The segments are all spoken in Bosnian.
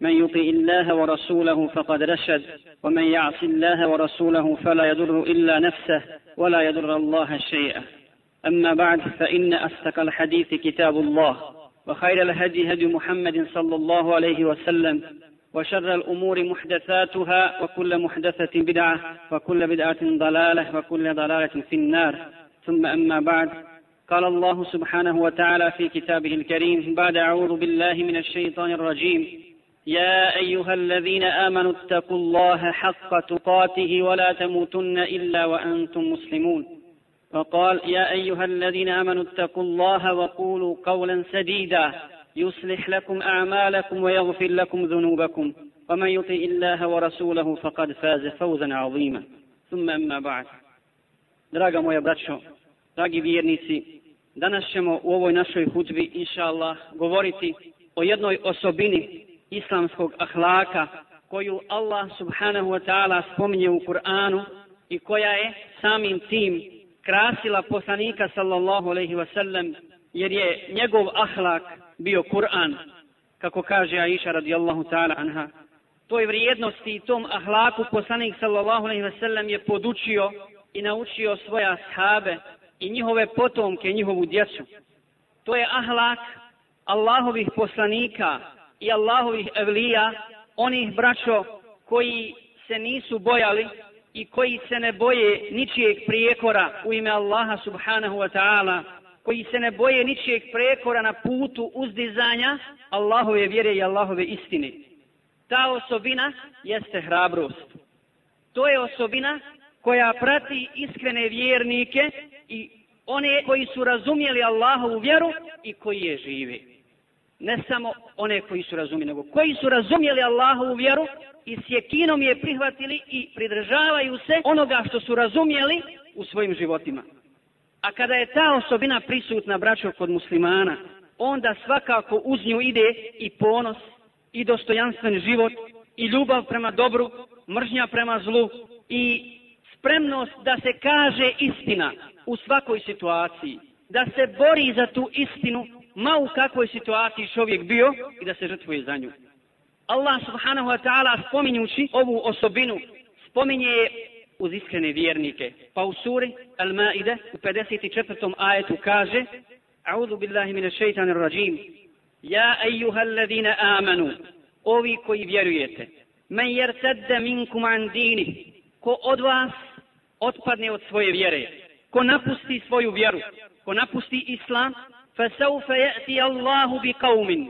من يطع الله ورسوله فقد رشد ومن يعص الله ورسوله فلا يضر إلا نفسه ولا يضر الله شيئا. أما بعد فإن أصدق الحديث كتاب الله وخير الهدي هدي محمد صلى الله عليه وسلم وشر الأمور محدثاتها وكل محدثة بدعة وكل بدعة ضلالة وكل ضلالة في النار. ثم أما بعد قال الله سبحانه وتعالى في كتابه الكريم بعد أعوذ بالله من الشيطان الرجيم يا أيها الذين آمنوا اتقوا الله حق تقاته ولا تموتن إلا وأنتم مسلمون. وقال يا أيها الذين آمنوا اتقوا الله وقولوا قولا سديدا. يصلح لكم أعمالكم ويغفر لكم ذنوبكم. ومن يطع الله ورسوله فقد فاز فوزا عظيما. ثم أما بعد. Draga moja braćo, dragi vjernici, danas ćemo u ovoj našoj hudbi, inša Allah, govoriti o jednoj osobini islamskog ahlaka koju Allah subhanahu wa ta'ala spominje u Kur'anu i koja je samim tim krasila poslanika sallallahu alaihi wa sallam jer je njegov ahlak bio Kur'an kako kaže Aisha radijallahu ta'ala anha toj vrijednosti i tom ahlaku poslanik sallallahu alaihi wa sallam je podučio i naučio svoja sahabe i njihove potomke, njihovu djecu. To je ahlak Allahovih poslanika i Allahovih evlija, onih braćo koji se nisu bojali i koji se ne boje ničijeg prijekora u ime Allaha subhanahu wa ta'ala, koji se ne boje ničijeg prijekora na putu uzdizanja Allahove vjere i Allahove istine. Ta osobina jeste hrabrost. To je osobina koja prati iskrene vjernike i one koji su razumjeli Allahovu vjeru i koji je žive. Ne samo one koji su razumjeli, nego koji su razumjeli Allahovu vjeru i s jekinom je prihvatili i pridržavaju se onoga što su razumjeli u svojim životima. A kada je ta osobina prisutna braćo kod muslimana, onda svakako uz nju ide i ponos, i dostojanstven život, i ljubav prema dobru, mržnja prema zlu, i spremnost da se kaže istina u svakoj situaciji, da se bori za tu istinu, ma u kakvoj situaciji čovjek bio i da se žrtvuje za nju. Allah subhanahu wa ta'ala spominjući ovu osobinu, spominje je uz iskrene vjernike. Pa u suri Al-Maide u 54. ajetu kaže A'udhu billahi mine šeitanir rajim Ja ejuha alladhina amanu Ovi koji vjerujete Men jertadda minkum an dini Ko od vas otpadne od svoje vjere Ko napusti svoju vjeru Ko napusti islam فسوف يأتي الله بقوم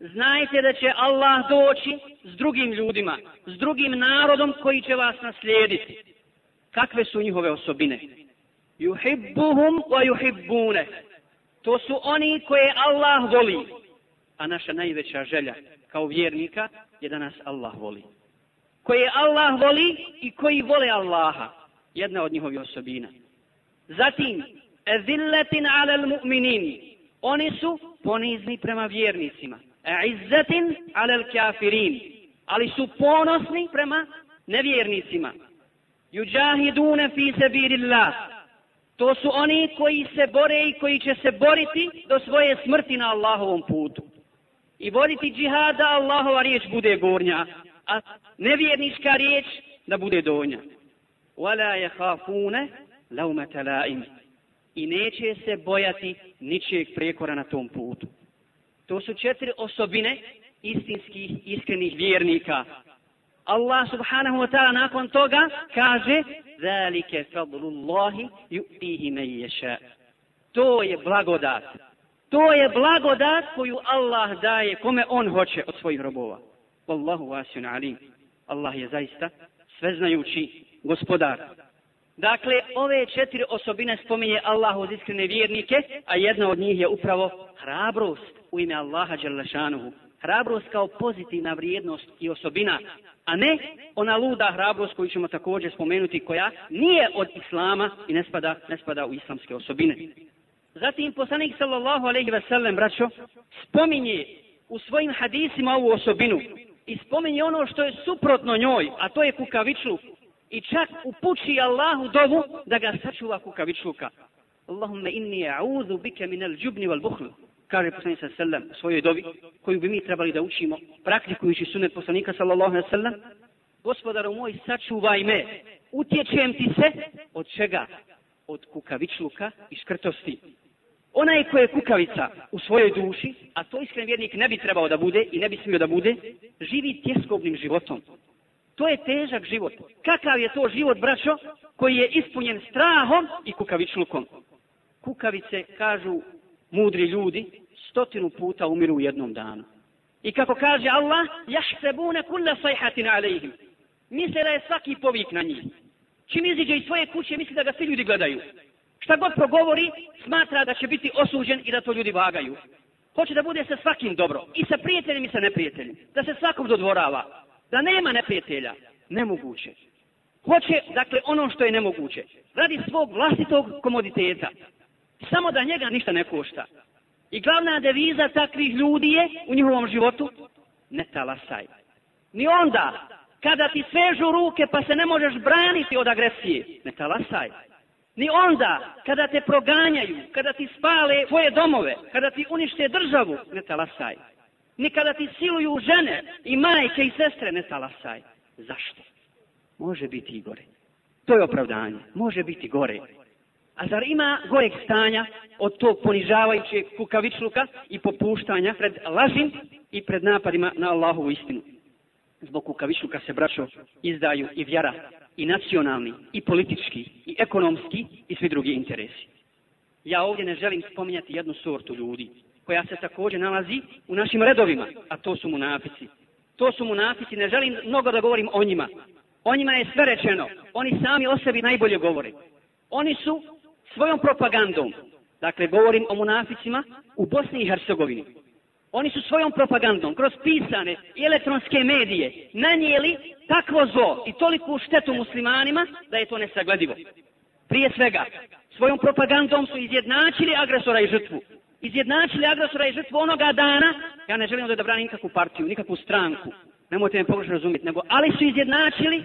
Znajte da će Allah doći s drugim ljudima, s drugim narodom koji će vas naslijediti kakve su njihove osobine. Juhibbuhum wa yuhibbune. To su oni koje Allah voli. A naša najveća želja kao vjernika je da nas Allah voli. Koje Allah voli i koji vole Allaha. Jedna od njihovih osobina. Zatim, ezilletin alel mu'minin. Oni su ponizni prema vjernicima. Izzetin alel kafirin. Ali su ponosni prema nevjernicima. Juđahidune fi sebirillah. To su oni koji se bore i koji će se boriti do svoje smrti na Allahovom putu. I voditi džihada Allahova riječ bude gornja, a nevjernička riječ da bude donja. Wala je hafune laumete laim. I neće se bojati ničijeg prekora na tom putu. To su četiri osobine istinskih, iskrenih vjernika. Allah subhanahu wa ta'ala nakon toga kaže Zalike fadlullahi yu'tihi man yasha. To je blagodat. To je blagodat koju Allah daje kome on hoće od svojih robova. Wallahu wasiun alim. Allah je zaista sveznajući gospodar. Dakle, ove četiri osobine spominje Allah uz iskrene vjernike, a jedna od njih je upravo hrabrost u ime Allaha Đalešanuhu. Hrabrost kao pozitivna vrijednost i osobina, a ne ona luda hrabrost koju ćemo također spomenuti, koja nije od islama i ne spada, ne spada u islamske osobine. Zatim poslanik sallallahu alejhi ve sellem braćo spominje u svojim hadisima ovu osobinu i spominje ono što je suprotno njoj, a to je kukavičluk. I čak upući Allahu dovu da ga sačuva kukavičluka. Allahumma inni a'udhu bika min al-jubni wal bukhl. Kaže poslanik sallallahu alejhi ve sellem svojoj dovi koju bi mi trebali da učimo praktikujući sunnet poslanika sallallahu alejhi ve sellem. Gospodaru moj, sačuvaj me. Utječem ti se od čega? Od kukavičluka i škrtosti onaj ko je kukavica u svojoj duši, a to iskren vjernik ne bi trebao da bude i ne bi smio da bude, živi tjeskobnim životom. To je težak život. Kakav je to život, braćo, koji je ispunjen strahom i kukavičlukom? Kukavice, kažu mudri ljudi, stotinu puta umiru u jednom danu. I kako kaže Allah, jahsebune kulla sajhatin alejhim. Misle da je svaki povik na njih. Čim iziđe iz svoje kuće, misli da ga svi ljudi gledaju. Šta god progovori, smatra da će biti osuđen i da to ljudi vagaju. Hoće da bude sa svakim dobro, i sa prijateljem i sa neprijateljem. Da se svakom dodvorava. Da nema neprijatelja. Nemoguće. Hoće, dakle, ono što je nemoguće. Radi svog vlastitog komoditeta. Samo da njega ništa ne košta. I glavna deviza takvih ljudi je u njihovom životu ne talasaj. Ni onda, kada ti svežu ruke pa se ne možeš braniti od agresije, ne talasaj ni onda kada te proganjaju, kada ti spale tvoje domove, kada ti unište državu, ne talasaj. Ni kada ti siluju žene i majke i sestre, ne talasaj. Zašto? Može biti i gore. To je opravdanje. Može biti gore. A zar ima goreg stanja od tog ponižavajućeg kukavičluka i popuštanja pred lažim i pred napadima na Allahovu istinu? Zbog kukavičluka se braćo izdaju i vjera i nacionalni, i politički, i ekonomski, i svi drugi interesi. Ja ovdje ne želim spominjati jednu sortu ljudi, koja se također nalazi u našim redovima, a to su munafici. To su munafici, ne želim mnogo da govorim o njima. O njima je sve rečeno, oni sami o sebi najbolje govore. Oni su svojom propagandom, dakle govorim o munaficima, u Bosni i Hercegovini, Oni su svojom propagandom, kroz pisane i elektronske medije, nanijeli takvo zlo i toliku štetu muslimanima da je to nesagledivo. Prije svega, svojom propagandom su izjednačili agresora i žrtvu. Izjednačili agresora i žrtvu onoga dana, ja ne želim da branim nikakvu partiju, nikakvu stranku, nemojte me pogrešno razumjeti, nego, ali su izjednačili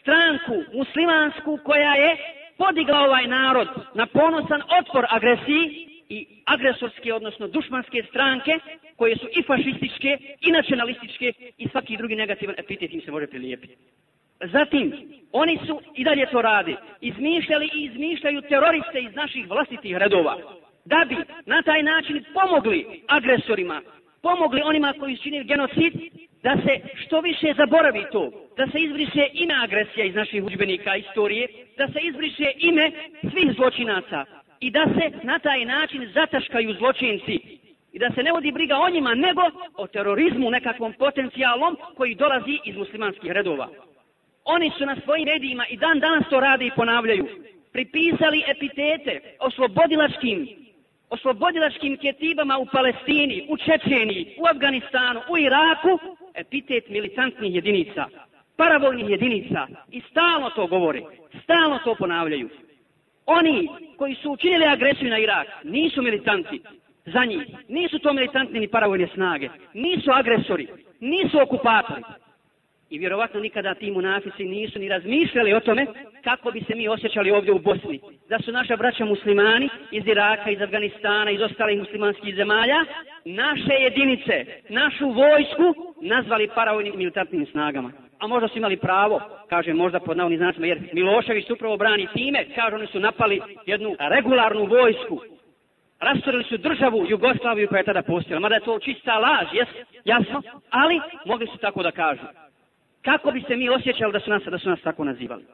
stranku muslimansku koja je podigla ovaj narod na ponosan otpor agresiji i agresorske, odnosno dušmanske stranke, koje su i fašističke, i nacionalističke, i svaki drugi negativan epitet im se može prilijepiti. Zatim, oni su i dalje to radi, izmišljali i izmišljaju teroriste iz naših vlastitih redova, da bi na taj način pomogli agresorima, pomogli onima koji čini genocid, da se što više zaboravi to, da se izbriše ime agresija iz naših udžbenika istorije, da se izbriše ime svih zločinaca, i da se na taj način zataškaju zločinci i da se ne vodi briga o njima, nego o terorizmu nekakvom potencijalom koji dolazi iz muslimanskih redova. Oni su na svojim medijima i dan danas to rade i ponavljaju. Pripisali epitete oslobodilačkim, oslobodilačkim ketibama u Palestini, u Čečeniji, u Afganistanu, u Iraku, epitet militantnih jedinica, paravojnih jedinica i stalno to govore, stalno to ponavljaju. Oni koji su učinili agresiju na Irak nisu militanti za njih. Nisu to militantni ni paravojne snage. Nisu agresori. Nisu okupatori. I vjerovatno nikada ti munafici nisu ni razmišljali o tome kako bi se mi osjećali ovdje u Bosni. Da su naša braća muslimani iz Iraka, iz Afganistana, iz ostalih muslimanskih zemalja, naše jedinice, našu vojsku nazvali paravojnim militantnim snagama a možda su imali pravo, kaže možda pod navodnim znacima, jer Milošević upravo brani time, kaže oni su napali jednu regularnu vojsku, rastorili su državu Jugoslaviju koja je tada postojala, mada je to čista laž, jes, jasno, ali mogli su tako da kažu. Kako bi se mi osjećali da su nas, da su nas tako nazivali?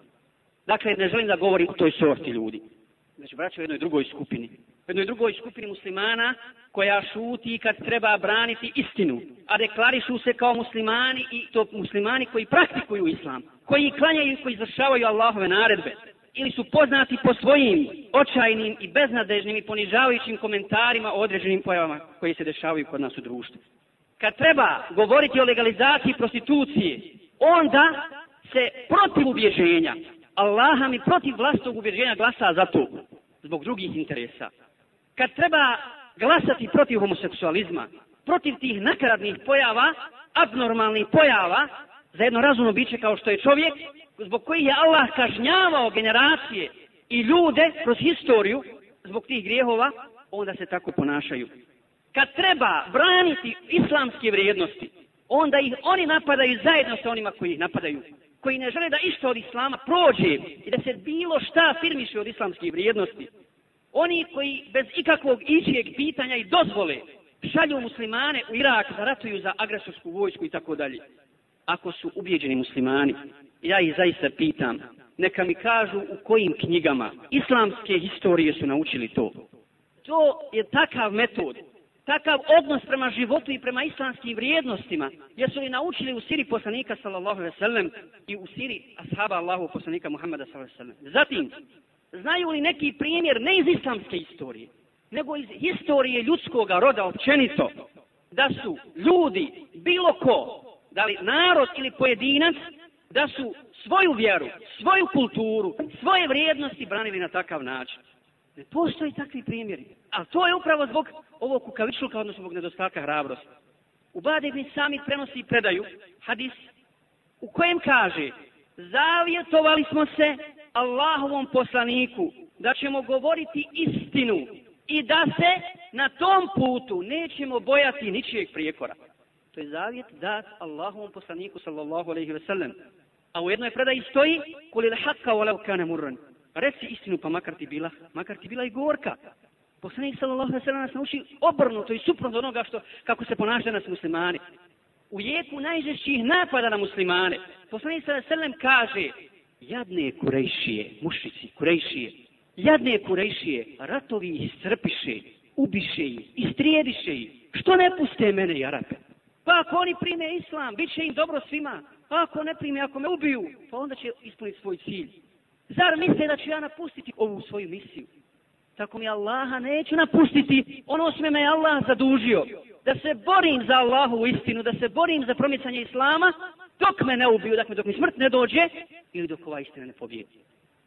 Dakle, ne želim da govorim o toj sorti ljudi. Znači, braću u jednoj drugoj skupini. U jednoj drugoj skupini muslimana koja šuti kad treba braniti istinu, a deklarišu se kao muslimani i to muslimani koji praktikuju islam, koji klanjaju i koji izvršavaju Allahove naredbe, ili su poznati po svojim očajnim i beznadežnim i ponižavajućim komentarima o određenim pojavama koji se dešavaju kod nas u društvu. kad treba govoriti o legalizaciji prostitucije, onda se protiv ubježenja, Allaha mi protiv vlastnog ubježenja glasa za to, zbog drugih interesa. Kad treba glasati protiv homoseksualizma, protiv tih nakaradnih pojava, abnormalnih pojava, za jedno razumno biće kao što je čovjek, zbog kojih je Allah kažnjavao generacije i ljude kroz historiju, zbog tih grijehova, onda se tako ponašaju. Kad treba braniti islamske vrijednosti, onda ih oni napadaju zajedno sa onima koji ih napadaju, koji ne žele da išto od islama prođe i da se bilo šta firmiše od islamskih vrijednosti. Oni koji bez ikakvog ičijeg pitanja i dozvole šalju muslimane u Irak da ratuju za agresorsku vojsku i tako dalje. Ako su ubijeđeni muslimani, ja ih zaista pitam, neka mi kažu u kojim knjigama islamske historije su naučili to. To je takav metod, takav odnos prema životu i prema islamskim vrijednostima, jesu li naučili u siri poslanika sallallahu alaihi sallam i u siri ashaba Allahu poslanika Muhammada sallallahu alaihi sallam. Zatim, znaju li neki primjer ne iz islamske istorije, nego iz historije ljudskog roda općenito, da su ljudi, bilo ko, da li narod ili pojedinac, da su svoju vjeru, svoju kulturu, svoje vrijednosti branili na takav način. Ne postoji takvi primjeri. Ali to je upravo zbog ovog kukavičluka, odnosno zbog nedostatka hrabrosti. U Badegni sami prenosi i predaju hadis u kojem kaže zavjetovali smo se Allahovom poslaniku da ćemo govoriti istinu i da se na tom putu nećemo bojati ničijeg prijekora. To je zavjet dat Allahovom poslaniku sallallahu alaihi ve sellem. A u jednoj predaji stoji kulil haqqa walau kana murran. Reci istinu pa makar ti bila, makar ti bila i gorka. Poslanik sallallahu alejhi ve sellem nas nauči obrnuto i suprotno onoga što kako se ponašaju nas muslimani. U jeku najžešćih napada na muslimane. Poslanik sallallahu alejhi ve kaže jadne kurejšije, mušici, kurejšije, jadne kurejšije, ratovi ih strpiše, ubiše ih, istrijediše ih. Što ne puste mene, jarape? Pa ako oni prime islam, bit će im dobro svima. A ako ne prime, ako me ubiju, pa onda će ispuniti svoj cilj. Zar misle da ću ja napustiti ovu svoju misiju? Tako mi Allaha neću napustiti ono sve me Allah zadužio. Da se borim za Allahu u istinu, da se borim za promicanje Islama, dok me ne ubiju, dakle dok mi smrt ne dođe, ili dok ova istina ne pobjedi.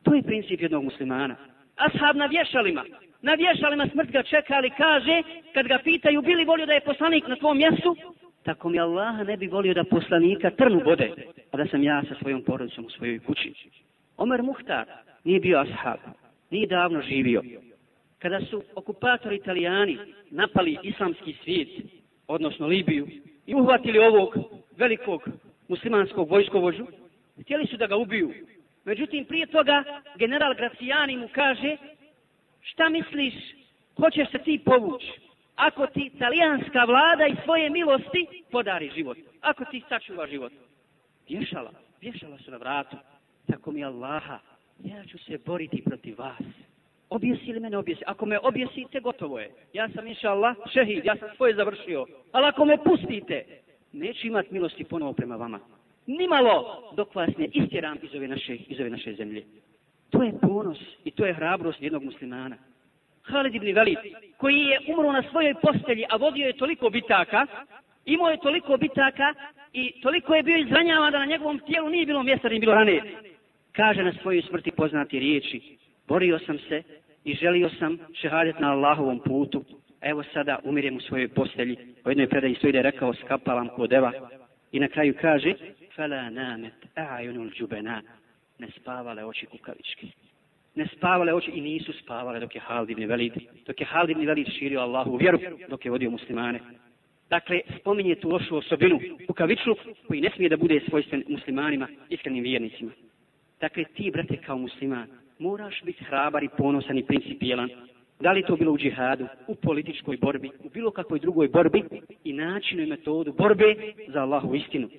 To je princip jednog muslimana. Ashab na vješalima, na vješalima smrt ga čeka, ali kaže, kad ga pitaju, bili volio da je poslanik na tvom mjestu, tako mi Allah ne bi volio da poslanika trnu bode, a da sam ja sa svojom porodicom u svojoj kući. Omer Muhtar nije bio ashab, nije davno živio. Kada su okupatori italijani napali islamski svijet, odnosno Libiju, i uhvatili ovog velikog muslimanskog vojskovođu, htjeli su da ga ubiju. Međutim, prije toga general Graciani mu kaže, šta misliš, hoćeš se ti povući? ako ti italijanska vlada i svoje milosti podari život. Ako ti sačuva život. Vješala, vješala su na vratu. Tako mi Allaha, ja ću se boriti protiv vas. Objesi me mene objesi? Ako me objesite, gotovo je. Ja sam inša Allah šehid, ja sam svoje završio. Ali ako me pustite, neću imat milosti ponovo prema vama. Nimalo dok vas ne istjeram iz ove naše, iz ove naše zemlje. To je ponos i to je hrabrost jednog muslimana. Halid ibn Velid, koji je umro na svojoj postelji, a vodio je toliko bitaka, imao je toliko bitaka i toliko je bio izranjavan da na njegovom tijelu nije bilo mjesta, nije bilo rane. Kaže na svojoj smrti poznati riječi, borio sam se i želio sam šehadet na Allahovom putu. Evo sada umirem u svojoj postelji. U jednoj predaji stoji da je rekao skapavam kod deva. I na kraju kaže, fala namet a'yunul džubena, ne spavale oči kukavički. ne spavale oči i nisu spavale dok je Halid ibn Velid, dok je Halid ibn Velid širio Allahu vjeru, dok je vodio muslimane. Dakle, spominje tu lošu osobinu, kukavičluk, koji ne smije da bude svojstven muslimanima, iskrenim vjernicima. Dakle, ti, brate, kao musliman, moraš biti hrabar i ponosan i principijelan. Da li to bilo u džihadu, u političkoj borbi, u bilo kakvoj drugoj borbi i načinu i metodu borbe za Allahu istinu.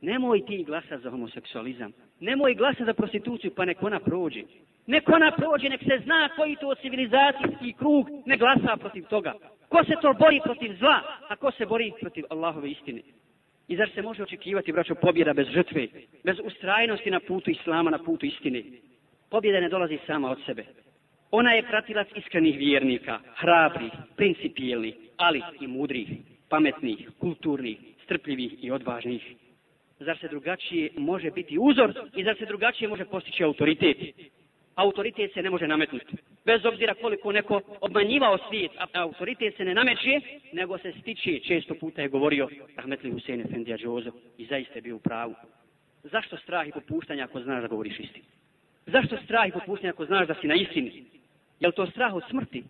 Nemoj ti glasa za homoseksualizam. Nemoj glasa za prostituciju, pa nek ona prođe. Nek ona prođe, nek se zna koji to civilizacijski krug ne glasa protiv toga. Ko se to bori protiv zla, a ko se bori protiv Allahove istine. I zar se može očekivati, braćo, pobjeda bez žrtve, bez ustrajnosti na putu Islama, na putu istine? Pobjeda ne dolazi sama od sebe. Ona je pratilac iskrenih vjernika, hrabrih, principijelnih, ali i mudrih, pametnih, kulturnih, strpljivih i odvažnih. Zar se drugačije može biti uzor i zar se drugačije može postići autoritet? Autoritet se ne može nametnuti. Bez obzira koliko neko obmanjivao svijet, a autoritet se ne nameće, nego se stiče. Često puta je govorio Rahmetli Husein Efendija Džozo i zaista je bio u pravu. Zašto strah i popuštanje ako znaš da govoriš istinu? Zašto strah i popuštanje ako znaš da si na istini? Je li to strah od smrti?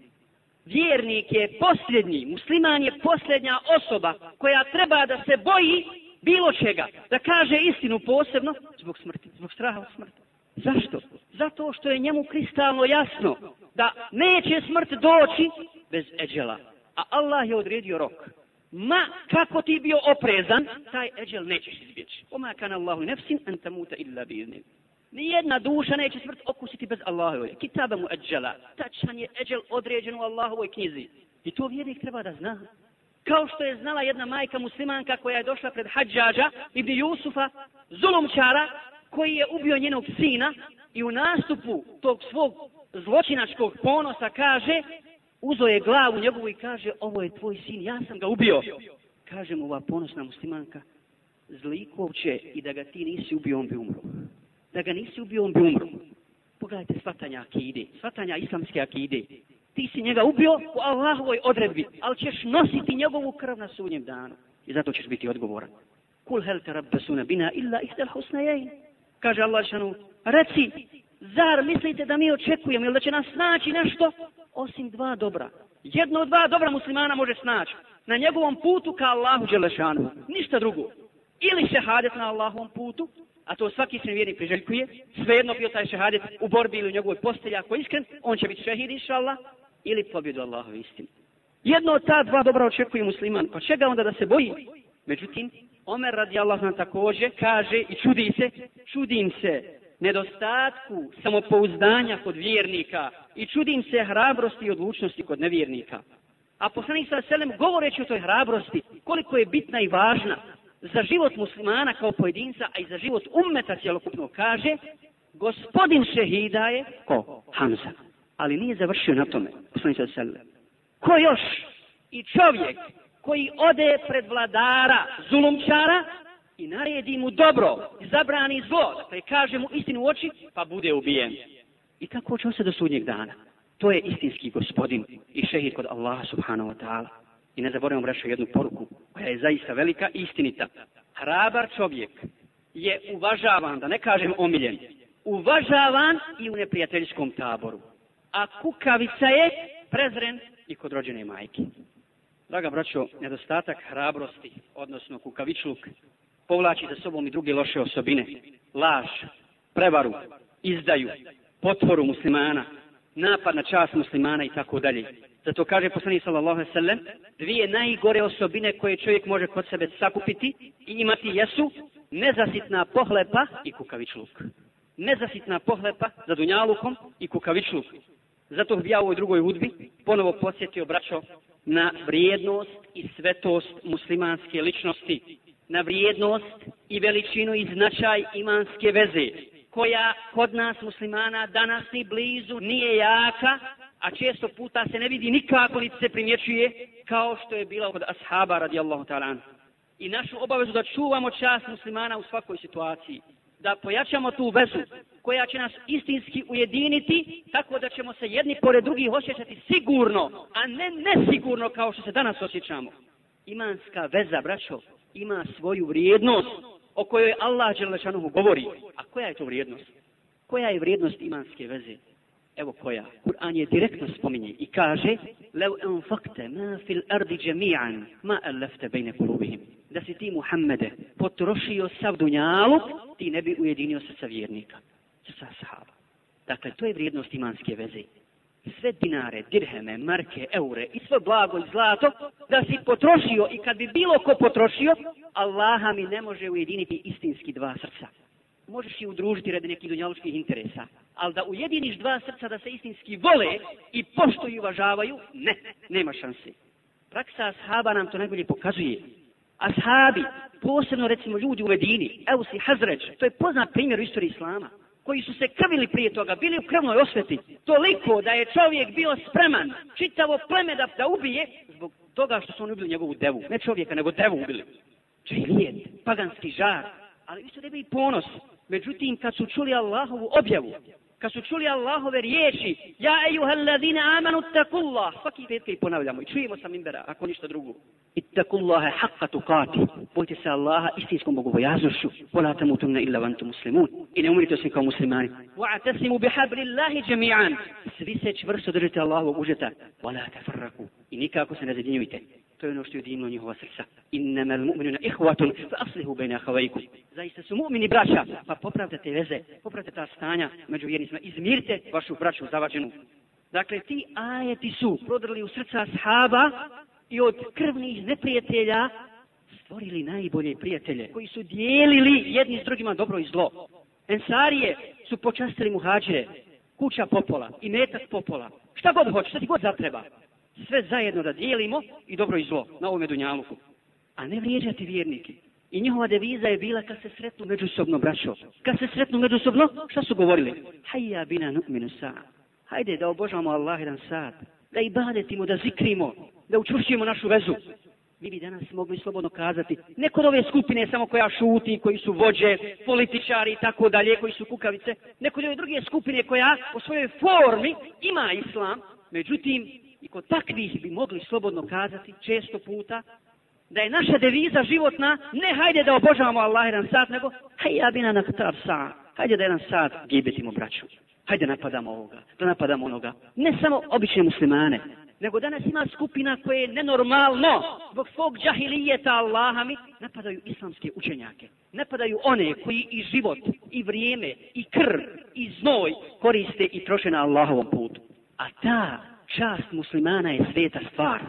Vjernik je posljednji, musliman je posljednja osoba koja treba da se boji bilo čega, da kaže istinu posebno zbog smrti, zbog straha od smrti. Zašto? Zato što je njemu kristalno jasno da neće smrt doći bez eđela. A Allah je odredio rok. Ma kako ti bio oprezan, taj eđel nećeš izbjeći. Oma kan Allahu nefsin an tamuta illa bi. Nijedna duša neće smrt okusiti bez Allahove. Kitaba mu eđela. Tačan je eđel određen u Allahovoj knjizi. I to vjernik treba da zna. Kao što je znala jedna majka muslimanka koja je došla pred hađađa, ibn Jusufa, zulumčara, koji je ubio njenog sina i u nastupu tog svog zločinačkog ponosa kaže, uzo je glavu njegovu i kaže, ovo je tvoj sin, ja sam ga ubio. Kaže mu ova ponosna muslimanka, zlikovće i da ga ti nisi ubio, on bi umro. Da ga nisi ubio, on bi umro. Pogledajte svatanja akide, svatanja islamske akide. Ti si njega ubio u Allahovoj odredbi, ali ćeš nositi njegovu krv na sunjem danu. I zato ćeš biti odgovoran. Kul hel te rabbesuna bina illa ihdel husnajein kaže Allah šanu, reci, zar mislite da mi očekujemo ili da će nas snaći nešto osim dva dobra? Jedno od dva dobra muslimana može snaći na njegovom putu ka Allahu Đelešanu, ništa drugo. Ili šehadet na Allahovom putu, a to svaki se vjernik priželjkuje, svejedno bio taj šehadet u borbi ili u njegovoj postelji, ako je iskren, on će biti šehid, inša Allah, ili pobjedu Allahove istine. Jedno od ta dva dobra očekuje musliman, pa čega onda da se boji? Međutim, Omer radi Allah nam također kaže i čudi se, čudim se nedostatku samopouzdanja kod vjernika i čudim se hrabrosti i odlučnosti kod nevjernika. A poslanik sa selem govoreći o toj hrabrosti, koliko je bitna i važna za život muslimana kao pojedinca, a i za život ummeta cjelokupno kaže, gospodin šehida je ko? Hamza. Ali nije završio na tome, poslanik sa selem. Ko još? I čovjek koji ode pred vladara zulumčara i naredi mu dobro i zabrani zlo, dakle kaže mu istinu u oči, pa bude ubijen. I tako će se do sudnjeg dana. To je istinski gospodin i šehid kod Allaha subhanahu wa ta'ala. I ne zaboravimo braćo jednu poruku koja je zaista velika i istinita. Hrabar čovjek je uvažavan, da ne kažem omiljen, uvažavan i u neprijateljskom taboru. A kukavica je prezren i kod rođene majke. Draga braćo, nedostatak hrabrosti, odnosno kukavičluk, povlači za sobom i druge loše osobine. Laž, prevaru, izdaju, potvoru muslimana, napad na čast muslimana i tako dalje. Zato kaže poslanik sallallahu alejhi ve sellem, dvije najgore osobine koje čovjek može kod sebe sakupiti i imati jesu nezasitna pohlepa i kukavičluk. Nezasitna pohlepa za dunjalukom i kukavičluk. Zato bih ja u ovoj drugoj hudbi ponovo posjetio braćo na vrijednost i svetost muslimanske ličnosti, na vrijednost i veličinu i značaj imanske veze, koja kod nas muslimana danas ni blizu nije jaka, a često puta se ne vidi nikako niti se primjećuje kao što je bila kod ashaba radijallahu ta'ala. I našu obavezu da čuvamo čast muslimana u svakoj situaciji da pojačamo tu vezu koja će nas istinski ujediniti tako da ćemo se jedni pored drugih osjećati sigurno, a ne nesigurno kao što se danas osjećamo. Imanska veza, braćo, ima svoju vrijednost o kojoj Allah Đelešanuhu govori. A koja je to vrijednost? Koja je vrijednost imanske veze? Evo koja. Kur'an je direktno spominje i kaže لو enfakte ما fil ardi جميعا ma elefte بين قلوبهم da si ti Muhammede potrošio sav dunjaluk, ti ne bi ujedinio se sa vjernika, sa sahaba. Dakle, to je vrijednost imanske veze. Sve dinare, dirheme, marke, eure i sve blago i zlato, da si potrošio i kad bi bilo ko potrošio, Allaha mi ne može ujediniti istinski dva srca. Možeš i udružiti radi nekih dunjalučkih interesa, ali da ujediniš dva srca da se istinski vole i poštuju i uvažavaju, ne, nema šanse. Praksa ashaba nam to najbolje pokazuje ashabi, posebno recimo ljudi u Medini, Eusi, Hazreć, to je poznat primjer u istoriji Islama, koji su se krvili prije toga, bili u krvnoj osveti, toliko da je čovjek bio spreman čitavo pleme da, da ubije zbog toga što su oni ubili njegovu devu. Ne čovjeka, nego devu ubili. Čelijet, paganski žar. Ali isto da i ponos. Međutim, kad su čuli Allahovu objavu, kad su čuli Allahove riječi, ja ejuhel ladine amanu takullah, svaki petka i ponavljamo i čujemo sa mimbera, ako ništa drugo. Ittakullaha haqqa tukati, Bojte se Allaha istinskom bogobojaznošću. Wala tamutunna illa vantu muslimun. I ne umrite osim kao muslimani. Wa'tasimu bihablillahi jami'an. Svi se čvrsto držite Allahovog užeta. Wala tafarraku. I nikako se ne zadinjujte. To je ono što je ujedinilo njihova srca. Innama al-mu'minuna ihwatun fa aslihu bayna akhawaykum. Zaista su mu'mini braća, pa popravdate veze, popravdate ta stanja među vjernicima, izmirite vašu braću zavađenu. Dakle, ti ajeti su prodrli u srca sahaba i od krvnih neprijatelja stvorili najbolje prijatelje koji su dijelili jedni s drugima dobro i zlo. Ensarije su počastili muhađire, kuća popola i metak popola. Šta god hoće, šta ti god zatreba. Sve zajedno da dijelimo i dobro i zlo na ovome dunjaluku. A ne vrijeđati vjernike. I njihova deviza je bila kad se sretnu međusobno, braćo. Kad se sretnu međusobno, šta su govorili? Hajja bina nu'minu sa. Hajde da obožavamo Allah jedan sad. Da ibadetimo, da zikrimo, da učvršujemo našu vezu. Mi bi danas mogli slobodno kazati, neko od ove skupine samo koja šuti, koji su vođe, političari i tako dalje, koji su kukavice, neko od ove druge skupine koja po svojoj formi ima islam, međutim, i kod takvih bi mogli slobodno kazati često puta, da je naša deviza životna, ne hajde da obožavamo Allah jedan sat, nego hajde ja bi na naktar sa, hajde da jedan sat gibetimo braću, hajde napadamo ovoga, da napadamo onoga. Ne samo obične muslimane, nego danas ima skupina koje je nenormalno zbog svog džahilijeta Allahami napadaju islamske učenjake. Napadaju one koji i život, i vrijeme, i krv, i znoj koriste i troše na Allahovom putu. A ta čast muslimana je sveta stvar.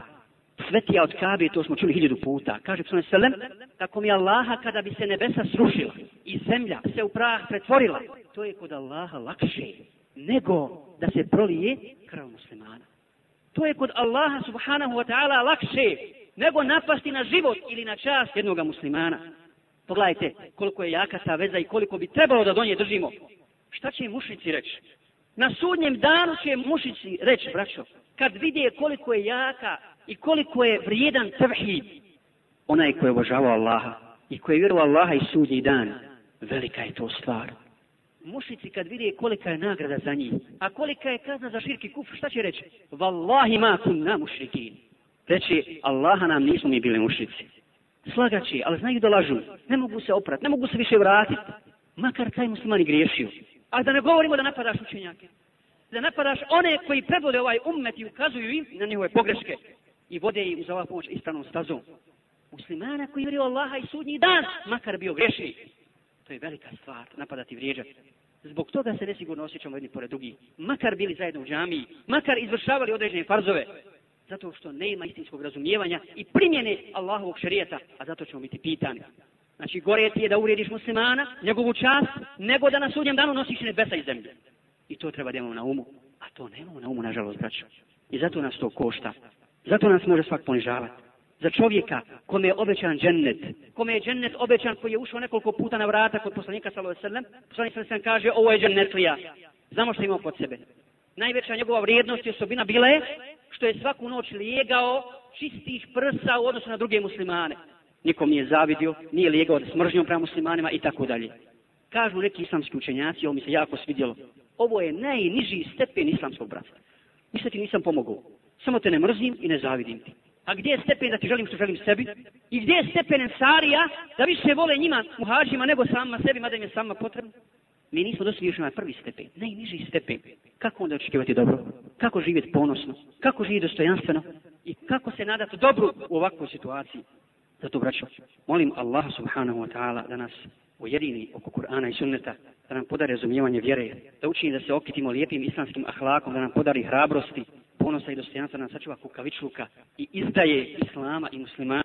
Svetija od Kabe, to smo čuli hiljadu puta. Kaže Psalm Selem, tako mi Allaha kada bi se nebesa srušila i zemlja se u prah pretvorila, to je kod Allaha lakše nego da se prolije krv muslimana. To je kod Allaha subhanahu wa ta'ala lakše nego napasti na život ili na čast jednog muslimana. Pogledajte koliko je jaka ta veza i koliko bi trebalo da do nje držimo. Šta će mušici reći? Na sudnjem danu će mušici reći, braćo, kad vidje koliko je jaka i koliko je vrijedan tevhid, onaj koji je obožavao Allaha i koji je vjerovao Allaha i sudnji dan, velika je to stvar. Mušici kad vidje kolika je nagrada za njih, a kolika je kazna za širki kufr, šta će reći? Wallahi ma kunna mušrikin. Reći, Allaha nam nismo mi bili mušici. Slagaći, ali znaju da lažu. Ne mogu se oprati, ne mogu se više vratiti. Makar taj muslimani griješio. A da ne govorimo da napadaš učenjake. Da napadaš one koji predvode ovaj ummet i ukazuju im na njihove pogreške. I vode im za ova pomoć istanom stazom. Muslimana koji vjeruju Allaha i sudnji dan, makar bio grešni. To je velika stvar, napadati vrijeđati. Zbog toga se nesigurno osjećamo jedni pored drugih. Makar bili zajedno u džamiji, makar izvršavali određene farzove. Zato što nema istinskog razumijevanja i primjene Allahovog šarijeta, a zato ćemo biti pitani. Znači, gore ti je da urediš muslimana, njegovu čast, nego da na sudnjem danu nosiš nebesa i zemlje. I to treba da imamo na umu. A to nemamo na umu, nažalost, braćo. I zato nas to košta. Zato nas može svak ponižavati. Za čovjeka kome je obećan džennet, kome je džennet obećan koji je ušao nekoliko puta na vrata kod poslanika sallallahu alejhi ve poslanik sallallahu alejhi kaže ovo je džennetlija. Znamo što ima kod sebe. Najveća njegova vrijednost i osobina bila je što je svaku noć lijegao čistih prsa u odnosu na druge muslimane nikom nije zavidio, nije lijegao s mržnjom prema muslimanima i tako dalje. Kažu neki islamski učenjaci, ovo mi se jako svidjelo, ovo je najniži stepen islamskog bratstva. Ništa ti nisam pomogao. Samo te ne mrzim i ne zavidim ti. A gdje je stepen da ti želim što želim sebi? I gdje je stepen ensarija da više vole njima muhađima nego sama sebi, mada im je sama potrebno? Mi nismo došli još na prvi stepen, najniži stepen. Kako onda očekivati dobro? Kako živjeti ponosno? Kako živjeti dostojanstveno? I kako se nadati dobru u ovakvoj situaciji? Zato, braćo, molim Allah subhanahu wa ta'ala da nas ujedini oko Kur'ana i sunneta, da nam podari razumijevanje vjere, da učini da se okitimo lijepim islamskim ahlakom, da nam podari hrabrosti, ponosa i dostojanstva, da nam sačuva kukavičluka i izdaje islama i muslimana.